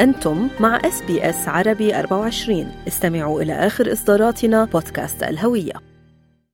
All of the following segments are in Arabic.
أنتم مع إس بي إس عربي 24 استمعوا إلى آخر إصداراتنا بودكاست الهوية.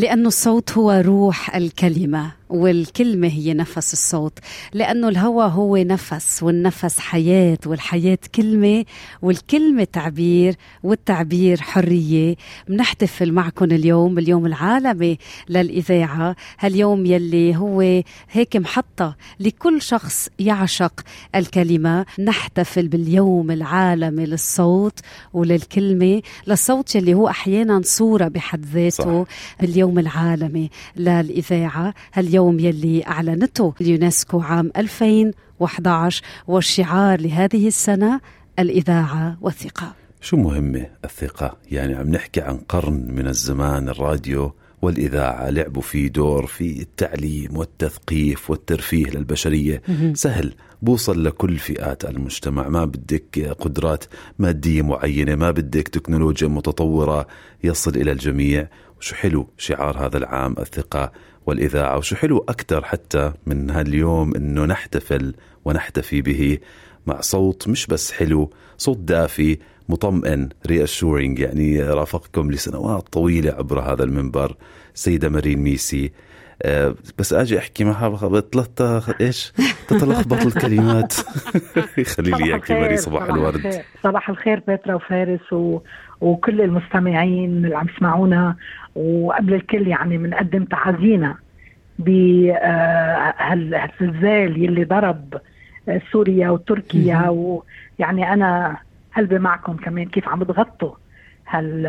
لأن الصوت هو روح الكلمة. والكلمة هي نفس الصوت لأنه الهوى هو نفس والنفس حياة والحياة كلمة والكلمة تعبير والتعبير حرية. بنحتفل معكم اليوم اليوم العالمي للإذاعة. هاليوم يلي هو هيك محطة لكل شخص يعشق الكلمة. نحتفل باليوم العالمي للصوت وللكلمة للصوت يلي هو أحيانا صورة بحد ذاته صح. اليوم العالمي للإذاعة. هاليوم اليوم يلي أعلنته اليونسكو عام 2011 والشعار لهذه السنة الإذاعة والثقة. شو مهمة الثقة؟ يعني عم نحكي عن قرن من الزمان الراديو والإذاعة لعبوا فيه دور في التعليم والتثقيف والترفيه للبشرية. سهل بوصل لكل فئات المجتمع. ما بدك قدرات مادية معينة ما بدك تكنولوجيا متطورة يصل إلى الجميع. وشو حلو شعار هذا العام الثقة والإذاعة وشو حلو أكثر حتى من هاليوم أنه نحتفل ونحتفي به مع صوت مش بس حلو صوت دافي مطمئن ريأشورينج يعني رافقكم لسنوات طويلة عبر هذا المنبر. سيدة مارين ميسي بس أجي أحكي معها بتلطى إيش؟ تتلخبط الكلمات. خلي لي إياكي ماري صباح, الورد. الخير. صباح الخير بيترا وفارس و... وكل المستمعين اللي عم يسمعونا. وقبل الكل يعني بنقدم تعازينا بهالزلزال يلي ضرب سوريا وتركيا. ويعني أنا قلبي معكم كمان كيف عم تغطوا هال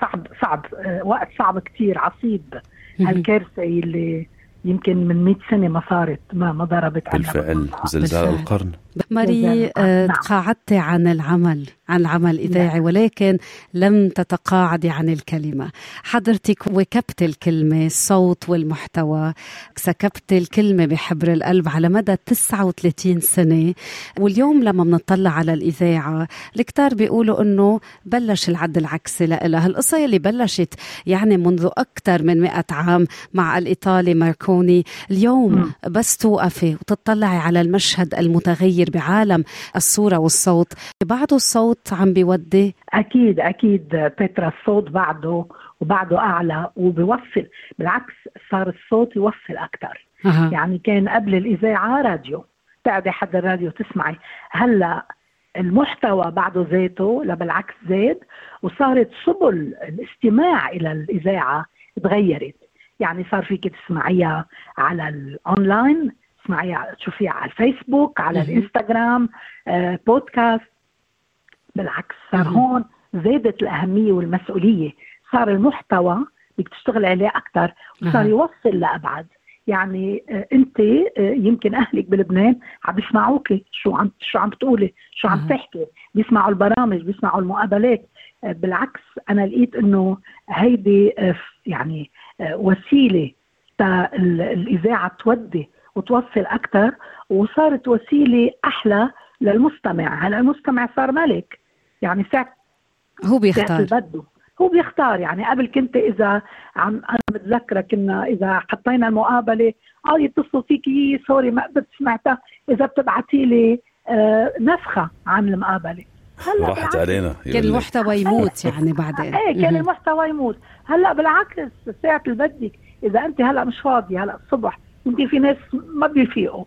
صعب صعب وقت صعب كتير عصيب. هالكارثه اللي يمكن من 100 سنة ما صارت ما ما ضربت بالفعل. زلزال القرن. ماري آه، نعم. تقاعدت عن العمل عن العمل الإذاعي نعم. ولكن لم تتقاعدي عن الكلمة حضرتك وكبت الكلمة الصوت والمحتوى سكبت الكلمة بحبر القلب على مدى 39 سنة واليوم لما بنطلع على الإذاعة الكتار بيقولوا أنه بلش العد العكسي لها القصة اللي بلشت يعني منذ أكثر من 100 عام مع الإيطالي ماركوني اليوم م. بس توقفي وتطلعي على المشهد المتغير بعالم الصورة والصوت. بعده الصوت عم بيودي أكيد أكيد بيترا الصوت بعده وبعده أعلى وبيوصل بالعكس صار الصوت يوصل أكثر أه. يعني كان قبل الإذاعة راديو تقعدي حد الراديو تسمعي. هلأ المحتوى بعده ذاته لا بالعكس زاد وصارت سبل الاستماع إلى الإذاعة تغيرت. يعني صار فيك تسمعيها على الاونلاين تسمعيها تشوفيها على الفيسبوك على الإنستغرام آه، بودكاست. بالعكس صار هون زادت الأهمية والمسؤولية. صار المحتوى بدك تشتغل عليه أكثر وصار يوصل لأبعد. يعني آه، أنت آه، يمكن أهلك بلبنان عم بيسمعوك شو عم شو عم بتقولي شو عم تحكي؟ بيسمعوا البرامج بيسمعوا المقابلات. بالعكس أنا لقيت إنه هيدي يعني وسيلة الإذاعة تودي وتوصل أكثر وصارت وسيلة أحلى للمستمع. هلا المستمع صار ملك. يعني ساعة هو بيختار. بده. هو بيختار. يعني قبل كنت إذا عم أنا متذكرة كنا إذا حطينا المقابلة آه يتصلوا فيكي سوري ما قدرت سمعتها. إذا بتبعتي لي آه نسخة عن المقابلة. هلا راحت علينا. كان المحتوى يموت يعني بعدين إيه كان المحتوى يموت. هلا بالعكس ساعة اللي بدك إذا أنت هلا مش فاضية هلا الصبح يمكن في ناس ما بيفيقوا.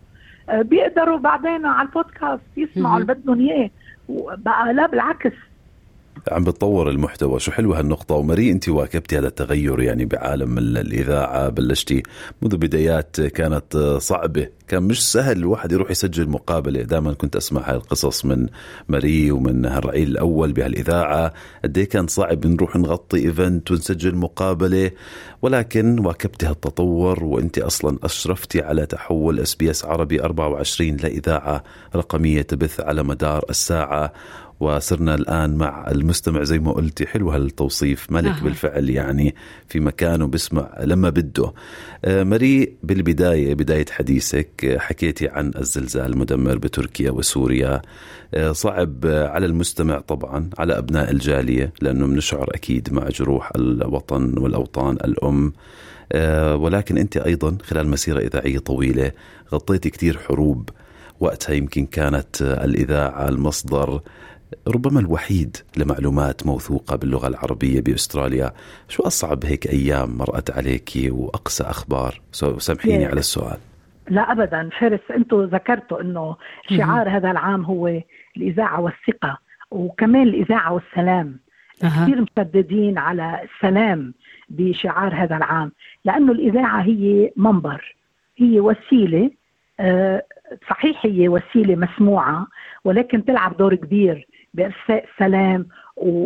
آه، بيقدروا بعدين على البودكاست يسمعوا اللي بدهم إياه. بقى لا بالعكس. عم بتطور المحتوى. شو حلوة هالنقطة؟ ومري أنت واكبتي هذا التغير يعني بعالم الإذاعة بلشتي منذ بدايات كانت صعبة. كان مش سهل الواحد يروح يسجل مقابلة. دائما كنت أسمع هاي القصص من مري ومن هالرعيل الأول بهالإذاعة. قد إيه كان صعب نروح نغطي event ونسجل مقابلة. ولكن واكبتي هالتطور وأنت أصلا أشرفتي على تحول إس بي إس عربي 24 لإذاعة رقمية تبث على مدار الساعة. وصرنا الآن مع المستمع زي ما قلتي حلو هالتوصيف ملك آه. بالفعل يعني في مكانه بسمع لما بده. آه مري بالبداية بداية حديثك حكيتي عن الزلزال المدمر بتركيا وسوريا. آه صعب على المستمع طبعا على أبناء الجالية لأنه بنشعر أكيد مع جروح الوطن والأوطان الأم. آه ولكن أنت أيضا خلال مسيرة إذاعية طويلة غطيتي كثير حروب وقتها يمكن كانت الإذاعة المصدر ربما الوحيد لمعلومات موثوقة باللغة العربية بأستراليا. شو أصعب هيك أيام مرأت عليك وأقسى أخبار؟ سامحيني على السؤال. لا ابدا. فارس أنتم ذكرتوا إنه شعار هذا العام هو الإذاعة والثقة وكمان الإذاعة والسلام. أه. كثير مشددين على السلام بشعار هذا العام لأنه الإذاعة هي منبر هي وسيلة آه، صحيح هي وسيلة مسموعة ولكن تلعب دور كبير بإرساء سلام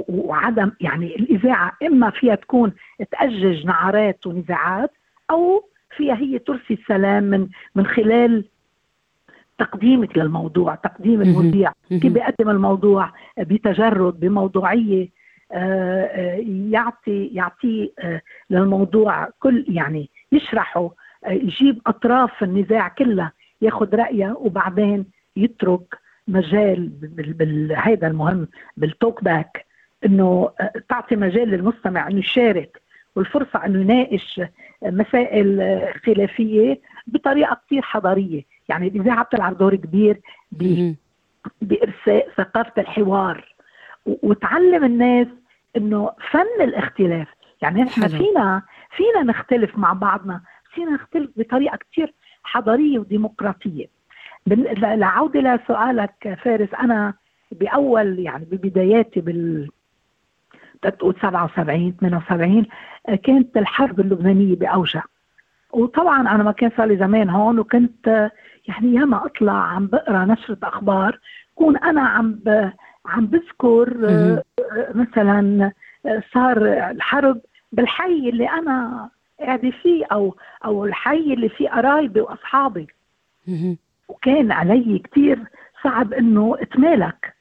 وعدم يعني الإذاعة إما فيها تكون تأجج نعرات ونزاعات أو فيها هي ترسي السلام من من خلال تقديمك للموضوع تقديم المذيع. كيف بيقدم الموضوع؟ بتجرد بموضوعية آه، آه، يعطي يعطي آه، للموضوع كل يعني يشرحه يجيب أطراف النزاع كلها ياخذ رايها وبعدين يترك مجال هذا المهم بالتوك باك إنه تعطي مجال للمستمع إنه يشارك والفرصة إنه يناقش مسائل خلافية بطريقة كثير حضارية، يعني الاذاعه بتلعب دور كبير بإرساء ثقافة الحوار وتعلم الناس إنه فن الاختلاف، يعني نحن فينا فينا نختلف مع بعضنا، فينا نختلف بطريقة كثير حضارية وديمقراطية. لعودة لسؤالك فارس. أنا بأول يعني ببداياتي بال تقول 77 78 كانت الحرب اللبنانية باوجها وطبعا أنا ما كان صار لي زمان هون وكنت يعني ياما أطلع عم بقرأ نشرة أخبار كون أنا عم ب... عم بذكر مثلا صار الحرب بالحي اللي أنا قاعدة فيه أو أو الحي اللي فيه قرايبي وأصحابي. وكان علي كثير صعب إنه إتمالك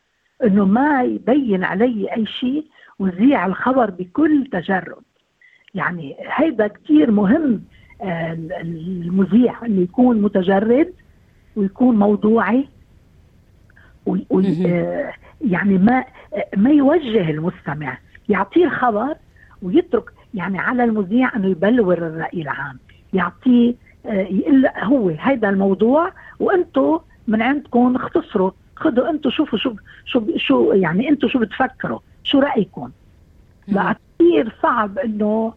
إنه ما يبين علي أي شيء وزيع الخبر بكل تجرد يعني هيدا كثير مهم آه، المذيع إنه يكون متجرد ويكون موضوعي آه، يعني ما ما يوجه المستمع يعطيه الخبر ويترك يعني على المذيع إنه يبلور الرأي العام يعطيه آه، يقول هو هيدا الموضوع وأنتم من عندكم اختصروا خذوا أنتم شوفوا شو شو شو يعني أنتم شو بتفكروا شو رأيكم؟ لا كثير صعب إنه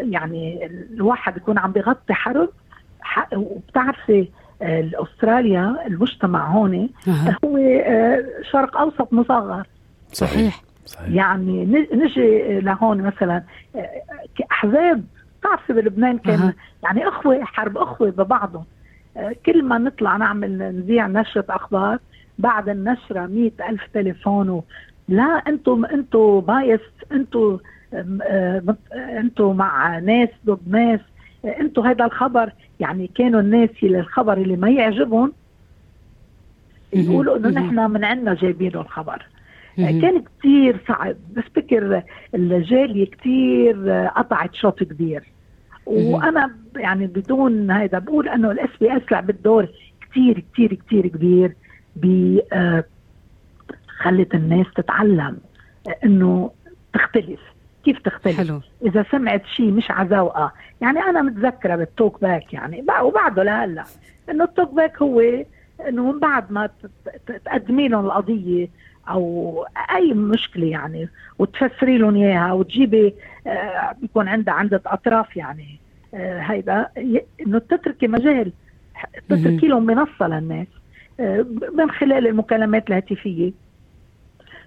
يعني الواحد يكون عم بيغطي حرب. وبتعرفي استراليا المجتمع هون هو آه، شرق أوسط مصغر. صحيح. صحيح. يعني نجي لهون مثلا آه، احزاب بتعرفي بلبنان كان أه. يعني أخوة حرب أخوة ببعضهم. آه، كل ما نطلع نعمل نذيع نشرة أخبار بعد النشرة مئة ألف تليفون لا أنتم أنتم bias أنتم أنتم مع ناس ضد ناس. أنتم هذا الخبر يعني كانوا الناس اللي الخبر اللي ما يعجبهم يقولوا إنه نحن من عندنا جايبينه الخبر. كان كثير صعب. بفتكر الجالية كثير قطعت شوط كبير. وأنا يعني بدون هذا بقول إنه الاس بي إس لعبت دور كثير كثير كثير كبير ب آه، خلت الناس تتعلم إنه تختلف. كيف تختلف؟ حلو. إذا سمعت شيء مش ع ذوقه يعني أنا متذكرة بال talkback يعني وبعده لهلأ. إنه ال talkback هو إنه من بعد ما تقدمي لهم القضية أو أي مشكلة يعني وتفسري لهم إياها وتجيبي آه بيكون عندها عندة أطراف يعني آه هيدا إنه تتركي مجال تتركي لهم منصة للناس آه من خلال المكالمات الهاتفية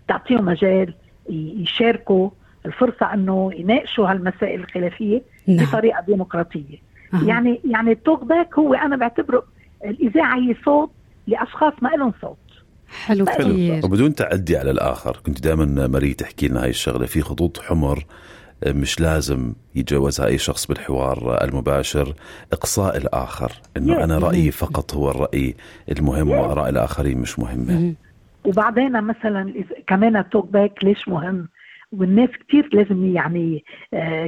تعطيهم مجال يشاركوا الفرصة إنه يناقشوا هالمسائل الخلافية نعم. بطريقة ديمقراطية أه. يعني يعني التوك باك هو أنا بعتبره الإذاعة هي صوت لأشخاص ما لهم صوت حلو كثير. وبدون تعدي على الآخر كنت دائما ماري تحكي لنا هاي الشغلة في خطوط حمر مش لازم يتجاوزها أي شخص بالحوار المباشر إقصاء الآخر إنه أنا رأيي فقط هو الرأي المهم وآراء الآخرين مش مهمة. وبعدين مثلا كمان ال talkback ليش مهم؟ والناس كثير لازم يعني آه،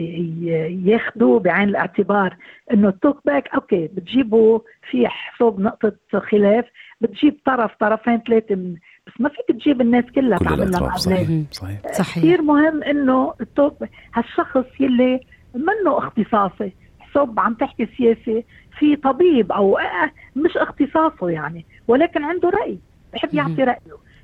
ياخذوا بعين الاعتبار إنه ال talkback okay بتجيبوا في حساب نقطة خلاف بتجيب طرف طرفين ثلاثة من بس ما فيك تجيب الناس كلها كل تعمل لها صحيح صحيح. صحيح. كثير مهم إنه التوك هالشخص يلي منه اختصاصي الصب عم تحكي سياسه في طبيب أو مش اختصاصه يعني ولكن عنده رأي بحب يعطي رأيه.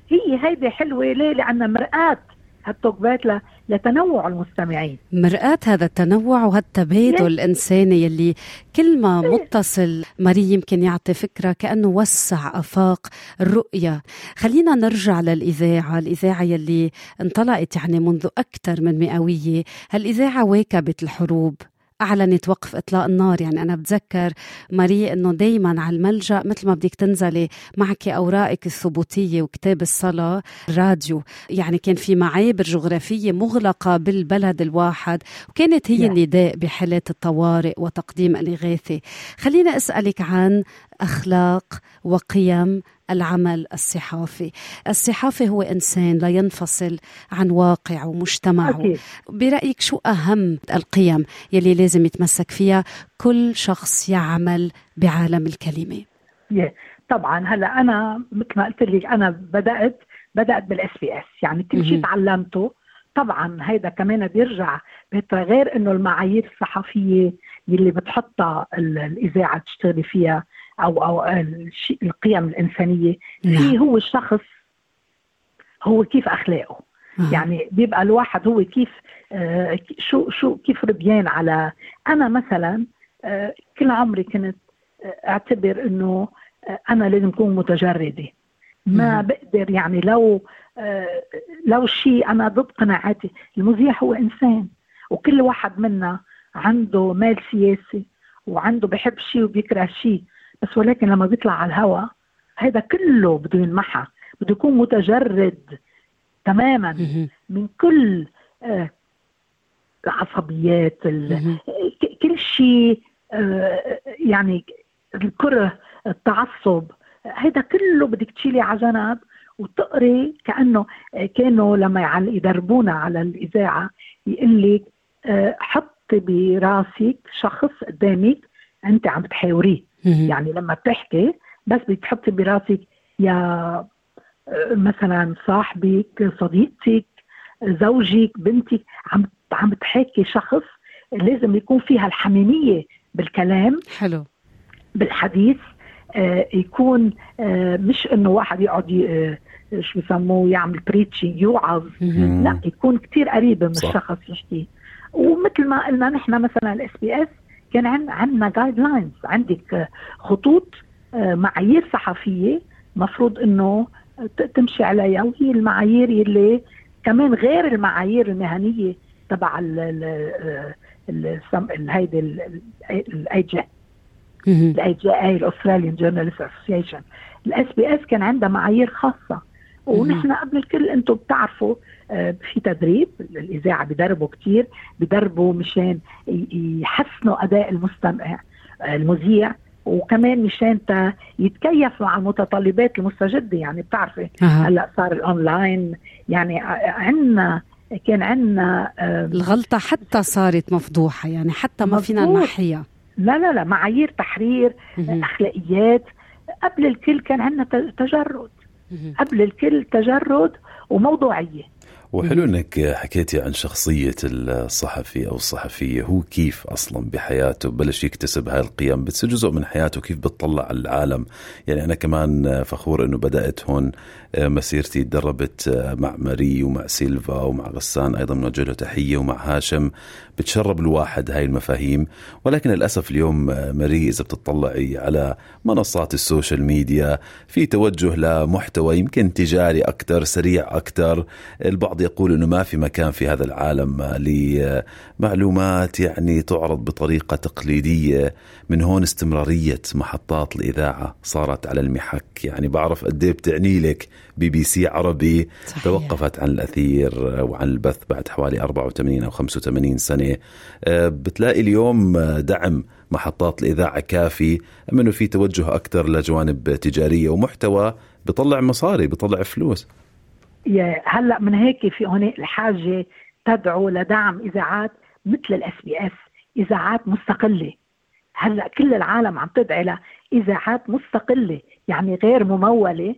هي هيدي حلوة ليه؟ لانها مرآة هالتوكبات لتنوع المستمعين. مرآة هذا التنوع وهالتبادل الإنساني يلي كل ما متصل مري يمكن يعطي فكرة كأنه وسع أفاق الرؤية. خلينا نرجع للإذاعة. الإذاعة يلي انطلقت يعني منذ أكثر من مئوية هالإذاعة واكبت الحروب. أعلنت وقف إطلاق النار. يعني أنا بتذكر ماري إنه دائما على الملجأ مثل ما بدك تنزلي معك أوراقك الثبوتية وكتاب الصلاة راديو يعني كان في معابر جغرافية مغلقة بالبلد الواحد وكانت هي النداء بحالات الطوارئ وتقديم الإغاثة. خلينا أسألك عن اخلاق وقيم العمل الصحافي. الصحافي هو إنسان لا ينفصل عن واقع ومجتمعه أكيد. برأيك شو أهم القيم يلي لازم يتمسك فيها كل شخص يعمل بعالم الكلمة؟ طبعا هلأ أنا مثل ما قلت لك أنا بدات بدأت بال SBS يعني كل شيء تعلمته. طبعا هيدا كمان بيرجع غير إنه المعايير الصحفية يلي بتحطها الإذاعة تشتغلي فيها. أو أو القيم الإنسانية. نعم. في هو الشخص هو كيف أخلاقه. آه. يعني بيبقى الواحد هو كيف آه شو شو كيف ربيان على. أنا مثلا آه كل عمري كنت أعتبر إنه أنا لازم أكون متجردة. ما بقدر يعني لو آه لو شيء أنا ضد قناعاتي. المذيع هو إنسان. وكل واحد منا عنده مال سياسي وعنده بحب شيء وبيكره شيء. بس ولكن لما بيطلع على الهواء هذا كله بده ينمحى بده يكون متجرد تماما من كل آه، العصبيات كل شيء آه، يعني الكره التعصب هذا كله بدك تشيلي على جنب وتقري كأنه كانوا لما يدربونا على الإذاعة يقول لك آه، حطي براسك شخص قدامك أنت عم بتحاوريه يعني لما بتحكي بس بتحطي براسك يا مثلا صاحبك صديقتك زوجك بنتك عم عم بتحكي شخص لازم يكون فيها الحميمية بالكلام حلو. بالحديث آه يكون آه مش إنه واحد يقعد آه شو بسموه يعمل preachy يوعظ. لا يكون كتير قريب من الشخص يحكي ومثل ما قلنا نحن مثلا ال SBS كان عندنا guidelines عندك خطوط آه، معايير صحفية مفروض إنه تمشي عليها وهي المعايير اللي كمان غير المعايير المهنية تبع هيدي ال AJ ال AJA ال Australian Journalists Association ال SBS كان عندها معايير خاصة. ونحن قبل الكل أنتم بتعرفوا آه، في تدريب الإذاعة بدربوا كثير بدربوا مشان يحسنوا أداء المستمع آه، المذيع وكمان مشان يتكيف مع المتطلبات المستجدة. يعني بتعرفي هلأ صار الأونلاين يعني عندنا كان عندنا الغلطة حتى صارت مفضوحة يعني حتى ما فينا نمحيها لا لا لا معايير تحرير أخلاقيات. قبل الكل كان عندنا تجرد. قبل الكل تجرد وموضوعية. وحلو إنك حكيتي عن شخصية الصحفي أو الصحفية. هو كيف أصلا بحياته؟ بلش يكتسب هاي القيم. بتصير جزء من حياته. كيف بتطلع على العالم؟ يعني أنا كمان فخور إنه بدأت هون مسيرتي تدربت مع ماري ومع سيلفا ومع غسان أيضا بنوجه له تحية ومع هاشم. بتشرب الواحد هاي المفاهيم. ولكن للأسف اليوم ماري إذا بتطلعي على منصات ال social media في توجه لمحتوى يمكن تجاري أكثر سريع أكثر البعض البعض يقول إنه ما في مكان في هذا العالم لمعلومات يعني تعرض بطريقة تقليدية من هون استمرارية محطات الإذاعة صارت على المحك. يعني بعرف قد إيه بتعني لك بي بي سي عربي صحيح. توقفت عن الأثير وعن البث بعد حوالي 84 أو 85 سنة. آه، بتلاقي اليوم دعم محطات الإذاعة ك FM إنه في توجه أكثر لجوانب تجارية ومحتوى بيطلع مصاري بيطلع فلوس. هلا من هيك في هون الحاجة تدعو لدعم إذاعات مثل ال SBS إذاعات مستقلة. هلا كل العالم عم تدعي لإذاعات مستقلة يعني غير ممولة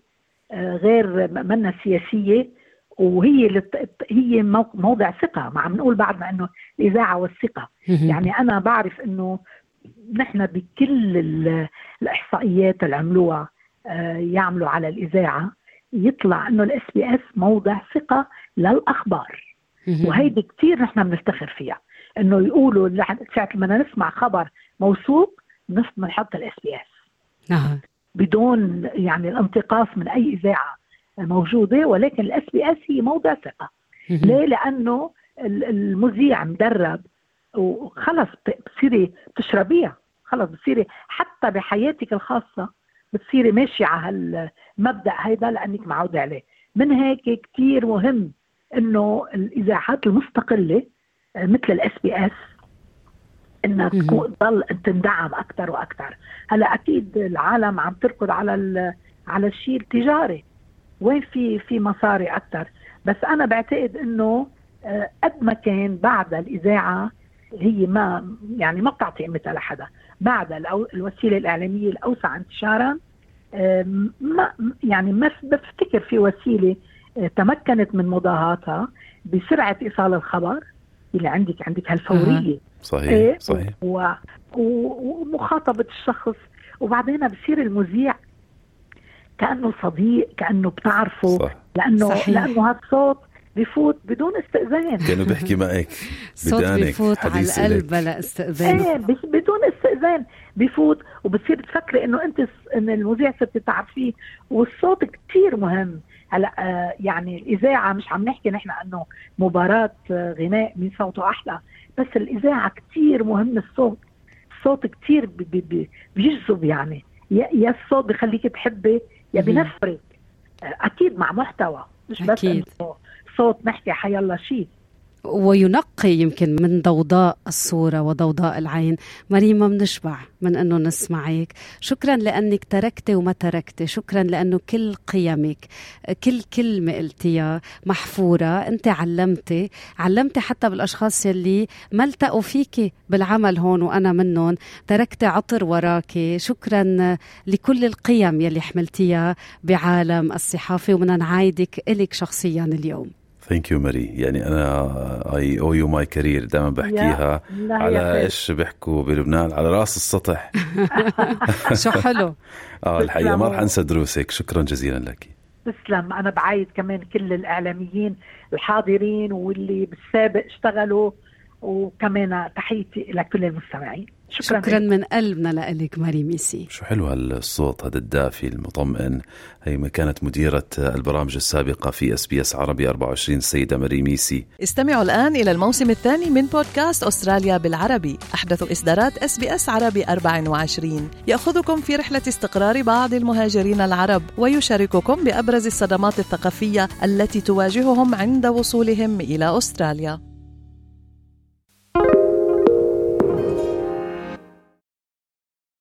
آه، غير منا سياسية وهي لت... هي موضع ثقة. ما عم نقول بعد ما إنه الإذاعة والثقة. يعني أنا بعرف إنه نحن بكل الإحصائيات اللي عملوها آه، يعملوا على الإذاعة. يطلع إنه ال SBS موضع ثقة للأخبار. وهيدي كثير نحن بنفتخر فيها. إنه يقولوا ساعة لما نسمع خبر موثوق بنحط ال SBS بدون يعني الانتقاص من أي إذاعة موجودة ولكن ال SBS هي موضع ثقة. ليه؟ لأنه المذيع مدرب وخلص بتصيري بتشربيها. خلص بتصيري حتى بحياتك الخاصة بتصيري ماشية على هالمبدا هيدا لأنك معودة عليه. من هيك كثير مهم إنه الإذاعات المستقلة مثل ال SBS إنها تضل تندعم أكثر وأكثر هلأ أكيد العالم عم تركض على على الشيء التجاري. وين في في مصاري أكثر بس أنا بعتقد إنه آه، قد ما كان بعد الإذاعة هي ما يعني ما بتعطي قيمتها لحدا. بعد الوسيلة الإعلامية الأوسع انتشارا ما يعني ما بفتكر في وسيلة آه، تمكنت من مضاهاتها بسرعة إيصال الخبر اللي عندك عندك هالفورية صحيح إيه صحيح و... ومخاطبة الشخص وبعدين بصير المذيع كأنه صديق كأنه بتعرفه صح. لأنه صحيح. لأنه هذا الصوت بفوت بدون استئذان. كأنه بيحكي معك. صوت بفوت على القلب بلا استئذان. إيه بدون استئذان. بفوت وبتصير تفكري إنه أنت إن المذيع صرت تعرفيه. والصوت كثير مهم. هلا آه يعني الإذاعة مش عم نحكي نحن إنه مباراة آه غناء مين صوته أحلى. بس الإذاعة كثير مهم. الصوت الصوت كثير بي بي بيجذب يعني. يا, الصوت بخليك تحبي يا بنفرك. آه أكيد مع محتوى. مش بس أكيد. صوت نحكي حيالله شيء وينقي يمكن من ضوضاء الصورة وضوضاء العين. مريم بنشبع من أنه نسمعك. شكرا لأنك تركتي وما تركتي. شكرا لأنه كل قيمك كل كلمة قلتيها محفورة. أنت علمتي علمتي حتى بالأشخاص يلي ما التقوا فيكي بالعمل هون وأنا منهم. تركتي عطر وراكي شكرا لكل القيم يلي حملتيها بعالم الصحافة ومنعايدك إلك شخصيا اليوم. Thank you ماري يعني أنا I owe you my career دائما بحكيها على إيش بيحكوا بلبنان. على رأس السطح. شو حلو. آه الحقيقة ما رح أنسى دروسك. شكرا جزيلا لك. تسلم. أنا بعايد كمان كل الإعلاميين الحاضرين واللي بالسابق اشتغلوا. وكمان تحيتي لكل المستمعين. شكرا, شكرا من قلبنا لك ماري ميسي. شو حلو هالصوت هذا الدافي المطمئن. هي ما كانت مديرة البرامج السابقة في SBS عربي 24 السيدة ماري ميسي. استمعوا الآن إلى الموسم الثاني من بودكاست أستراليا بالعربي. أحدث إصدارات SBS عربي 24 يأخذكم في رحلة استقرار بعض المهاجرين العرب ويشارككم بأبرز الصدمات الثقافية التي تواجههم عند وصولهم إلى أستراليا.